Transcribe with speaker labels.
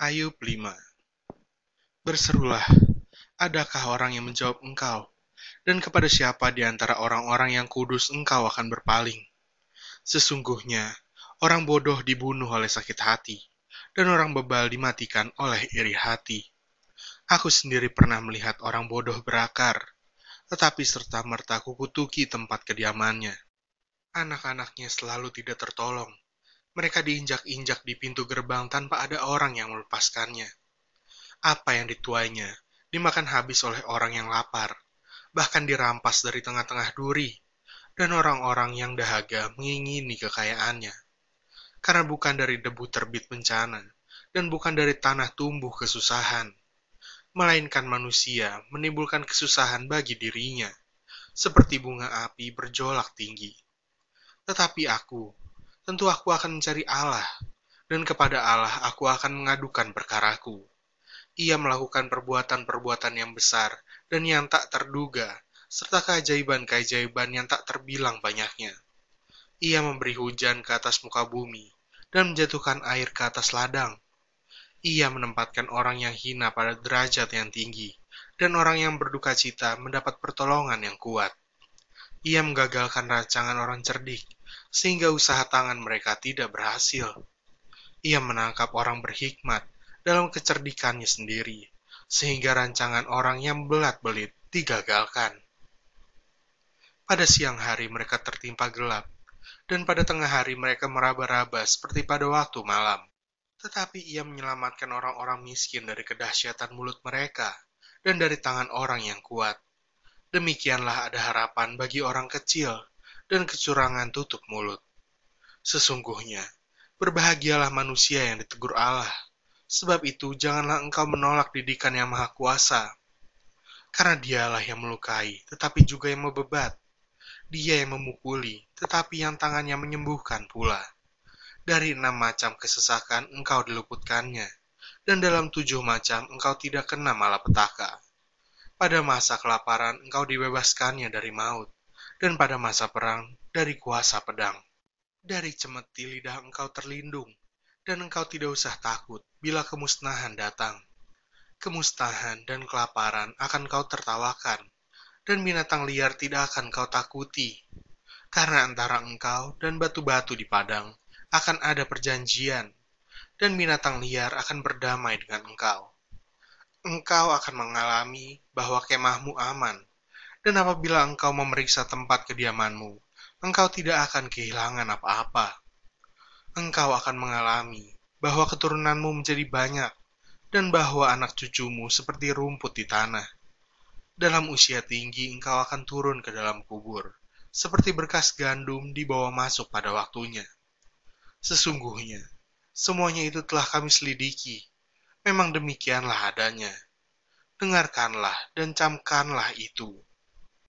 Speaker 1: Ayub 5 Berserulah, adakah orang yang menjawab engkau? Dan kepada siapa di antara orang-orang yang kudus engkau akan berpaling? Sesungguhnya, orang bodoh dibunuh oleh sakit hati, dan orang bebal dimatikan oleh iri hati. Aku sendiri pernah melihat orang bodoh berakar, tetapi serta-merta kukutuki tempat kediamannya. Anak-anaknya selalu tidak tertolong, mereka diinjak-injak di pintu gerbang tanpa ada orang yang melepaskannya. Apa yang dituainya dimakan habis oleh orang yang lapar, bahkan dirampas dari tengah-tengah duri, dan orang-orang yang dahaga mengingini kekayaannya. Karena bukan dari debu terbit bencana, dan bukan dari tanah tumbuh kesusahan, melainkan manusia menimbulkan kesusahan bagi dirinya, seperti bunga api berjolak tinggi. Tetapi aku, tentu aku akan mencari Allah, dan kepada Allah aku akan mengadukan perkaraku. Ia melakukan perbuatan-perbuatan yang besar dan yang tak terduga, serta keajaiban-keajaiban yang tak terbilang banyaknya. Ia memberi hujan ke atas muka bumi dan menjatuhkan air ke atas ladang. Ia menempatkan orang yang hina pada derajat yang tinggi, dan orang yang berduka cita mendapat pertolongan yang kuat. Ia menggagalkan rancangan orang cerdik sehingga usaha tangan mereka tidak berhasil. Ia menangkap orang berhikmat dalam kecerdikannya sendiri, sehingga rancangan orang yang belat-belit digagalkan. Pada siang hari mereka tertimpa gelap, dan pada tengah hari mereka meraba-raba seperti pada waktu malam. Tetapi ia menyelamatkan orang-orang miskin dari kedahsyatan mulut mereka dan dari tangan orang yang kuat. Demikianlah ada harapan bagi orang kecil dan kecurangan tutup mulut. Sesungguhnya, berbahagialah manusia yang ditegur Allah, sebab itu janganlah engkau menolak didikan yang maha kuasa. Karena dialah yang melukai, tetapi juga yang membebat. Dia yang memukuli, tetapi yang tangannya menyembuhkan pula. Dari enam macam kesesakan engkau diluputkannya, dan dalam tujuh macam engkau tidak kena malapetaka. Pada masa kelaparan engkau dibebaskannya dari maut, dan pada masa perang dari kuasa pedang. Dari cemeti lidah engkau terlindung, dan engkau tidak usah takut bila kemusnahan datang. Kemusnahan dan kelaparan akan kau tertawakan, dan binatang liar tidak akan kau takuti. Karena antara engkau dan batu-batu di padang akan ada perjanjian, dan binatang liar akan berdamai dengan engkau. Engkau akan mengalami bahwa kemahmu aman, dan apabila engkau memeriksa tempat kediamanmu, engkau tidak akan kehilangan apa-apa. Engkau akan mengalami bahwa keturunanmu menjadi banyak, dan bahwa anak cucumu seperti rumput di tanah. Dalam usia tinggi engkau akan turun ke dalam kubur, seperti berkas gandum dibawa masuk pada waktunya. Sesungguhnya, semuanya itu telah kami selidiki. Memang demikianlah adanya. Dengarkanlah dan camkanlah itu